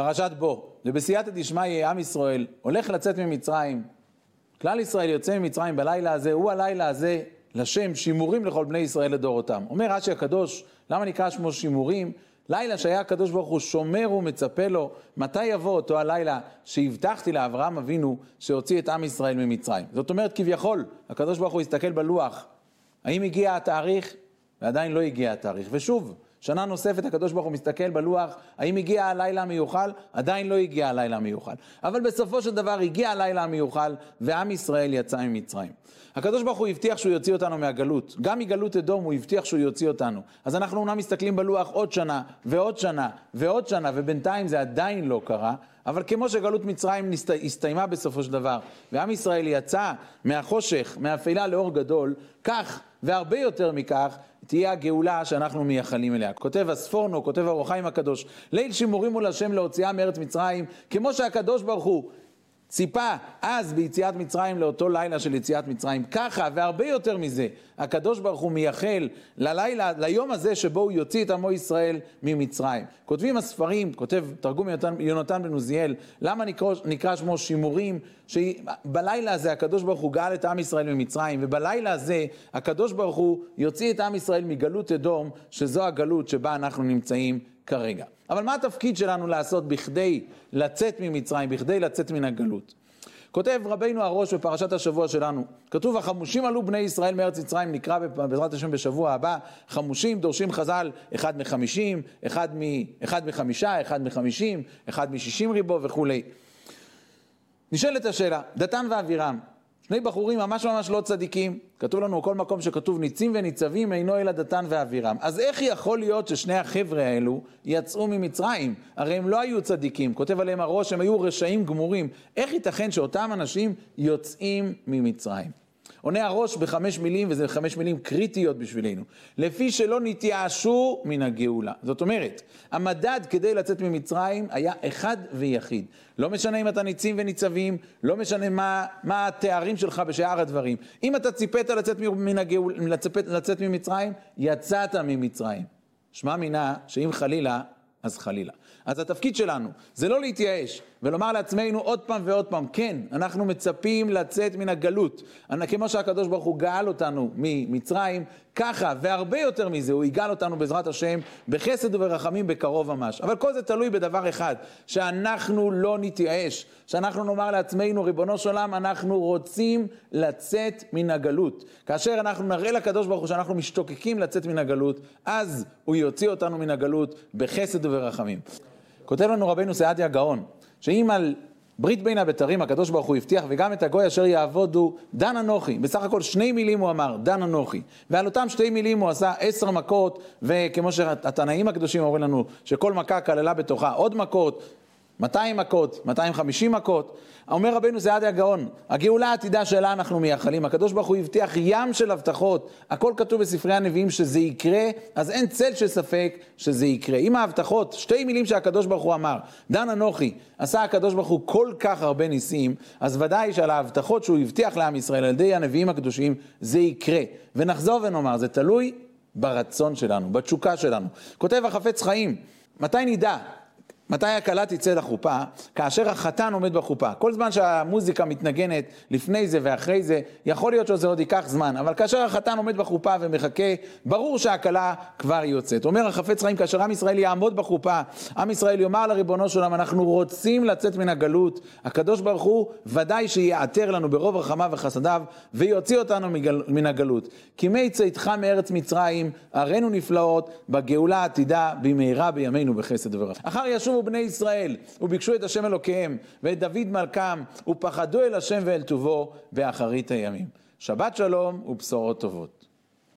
פרשת בו, ובסייעתא דשמיא עם ישראל הולך לצאת ממצרים. כלל ישראל יוצא ממצרים בלילה הזה, הוא הלילה הזה לשם שימורים לכל בני ישראל לדורותם. אומר רש"י הקדוש, למה נקרא שמו שימורים? לילה שהיה הקדוש ברוך הוא שומר ומצפה לו, מתי יבוא אותו הלילה שהבטחתי לאברהם אבינו שהוציא את עם ישראל ממצרים. זאת אומרת, כביכול, הקדוש ברוך הוא הסתכל בלוח, האם הגיע התאריך? ועדיין לא הגיע התאריך. ושוב, שנה נוספת הקדוש ברוך הוא מסתכל בלוח, האם הגיע הלילה המיוחל? עדיין לא הגיע הלילה המיוחל. אבל בסופו של דבר הגיע הלילה המיוחל, ועם ישראל יצא ממצרים. הקדוש ברוך הוא הבטיח שהוא יוציא אותנו מהגלות. גם מגלות אדום הוא הבטיח שהוא יוציא אותנו. אז אנחנו אומנם מסתכלים בלוח עוד שנה, ועוד שנה, ועוד שנה, ובינתיים זה עדיין לא קרה. אבל כמו שגלות מצרים הסתיימה בסופו של דבר, ועם ישראל יצא מהחושך, מהאפלה לאור גדול, כך והרבה יותר מכך, תהיה הגאולה שאנחנו מייחלים אליה. כותב הספורנו, כותב אור החיים הקדוש, ליל שימורים מול השם להוציאה מארץ מצרים, כמו שהקדוש ברוך הוא ציפה אז ביציאת מצרים לאותו לילה של יציאת מצרים. ככה, והרבה יותר מזה, הקדוש ברוך הוא מייחל ללילה, ליום הזה שבו הוא יוציא את עמו ישראל ממצרים. כותבים הספרים, כותב תרגום יונתן, בן עוזיאל, למה נקרא, נקרא שמו שימורים? שבלילה הזה הקדוש ברוך הוא גאל את עם ישראל ממצרים, ובלילה הזה הקדוש ברוך הוא יוציא את עם ישראל מגלות אדום, שזו הגלות שבה אנחנו נמצאים כרגע. אבל מה התפקיד שלנו לעשות בכדי לצאת ממצרים, בכדי לצאת מן הגלות? כותב רבינו הראש בפרשת השבוע שלנו, כתוב החמושים עלו בני ישראל מארץ מצרים, נקרא בעזרת השם בשבוע הבא, חמושים דורשים חז"ל אחד מחמישים, אחד, מ, אחד מחמישה, אחד מחמישים, אחד משישים ריבו וכולי. נשאלת השאלה, דתן ואבירם, שני בחורים ממש ממש לא צדיקים. כתוב לנו כל מקום שכתוב ניצים וניצבים אינו אלא דתן ואבירם. אז איך יכול להיות ששני החבר'ה האלו יצאו ממצרים? הרי הם לא היו צדיקים. כותב עליהם הראש, הם היו רשעים גמורים. איך ייתכן שאותם אנשים יוצאים ממצרים? עונה הראש בחמש מילים, וזה חמש מילים קריטיות בשבילנו. לפי שלא נתייאשו מן הגאולה. זאת אומרת, המדד כדי לצאת ממצרים היה אחד ויחיד. לא משנה אם אתה ניצים וניצבים, לא משנה מה, מה התארים שלך בשאר הדברים. אם אתה ציפית לצאת, מן הגאול, לצפת, לצאת ממצרים, יצאת ממצרים. שמע מינה שאם חלילה אז חלילה. אז התפקיד שלנו זה לא להתייאש ולומר לעצמנו עוד פעם ועוד פעם, כן, אנחנו מצפים לצאת מן הגלות. כמו שהקדוש ברוך הוא גאל אותנו ממצרים, ככה והרבה יותר מזה, הוא יגאל אותנו בעזרת השם בחסד וברחמים בקרוב ממש. אבל כל זה תלוי בדבר אחד, שאנחנו לא נתייאש, שאנחנו נאמר לעצמנו, ריבונו של עולם, אנחנו רוצים לצאת מן הגלות. כאשר אנחנו נראה לקדוש ברוך הוא שאנחנו משתוקקים לצאת מן הגלות, אז הוא יוציא אותנו מן הגלות בחסד וברחמים. כותב לנו רבנו סעדיה גאון, שאם על ברית בין הבתרים הקדוש ברוך הוא הבטיח, וגם את הגוי אשר יעבודו, דן אנוכי. בסך הכל שני מילים הוא אמר, דן אנוכי. ועל אותם שתי מילים הוא עשה עשר מכות, וכמו שהתנאים הקדושים אומרים לנו, שכל מכה כללה בתוכה עוד מכות, 200 מכות, 250 מכות. אומר רבנו זה עד הגאון, הגאולה העתידה שלה אנחנו מייחלים. הקדוש ברוך הוא הבטיח ים של הבטחות, הכל כתוב בספרי הנביאים שזה יקרה, אז אין צל של ספק שזה יקרה. אם ההבטחות, שתי מילים שהקדוש ברוך הוא אמר, דן אנוכי, עשה הקדוש ברוך הוא כל כך הרבה ניסים, אז ודאי שעל ההבטחות שהוא הבטיח לעם ישראל על ידי הנביאים הקדושים, זה יקרה. ונחזור ונאמר, זה תלוי ברצון שלנו, בתשוקה שלנו. כותב החפץ חיים, מתי נדע מתי הכלה תצא לחופה? כאשר החתן עומד בחופה. כל זמן שהמוזיקה מתנגנת לפני זה ואחרי זה, יכול להיות שזה עוד ייקח זמן, אבל כאשר החתן עומד בחופה ומחכה, ברור שהכלה כבר יוצאת. אומר החפץ חיים, כאשר עם ישראל יעמוד בחופה, עם ישראל יאמר לריבונו של עולם, אנחנו רוצים לצאת מן הגלות, הקדוש ברוך הוא ודאי שיעתר לנו ברוב רחמיו וחסדיו, ויוציא אותנו מגל, מן הגלות. כי מי צאתך מארץ מצרים, הראינו נפלאות, בגאולה העתידה במהרה בימינו בחסד וברכה. אחר ישובו בני ישראל, וביקשו את השם אלוקיהם, ואת דוד מלכם, ופחדו אל השם ואל טובו באחרית הימים. שבת שלום ובשורות טובות.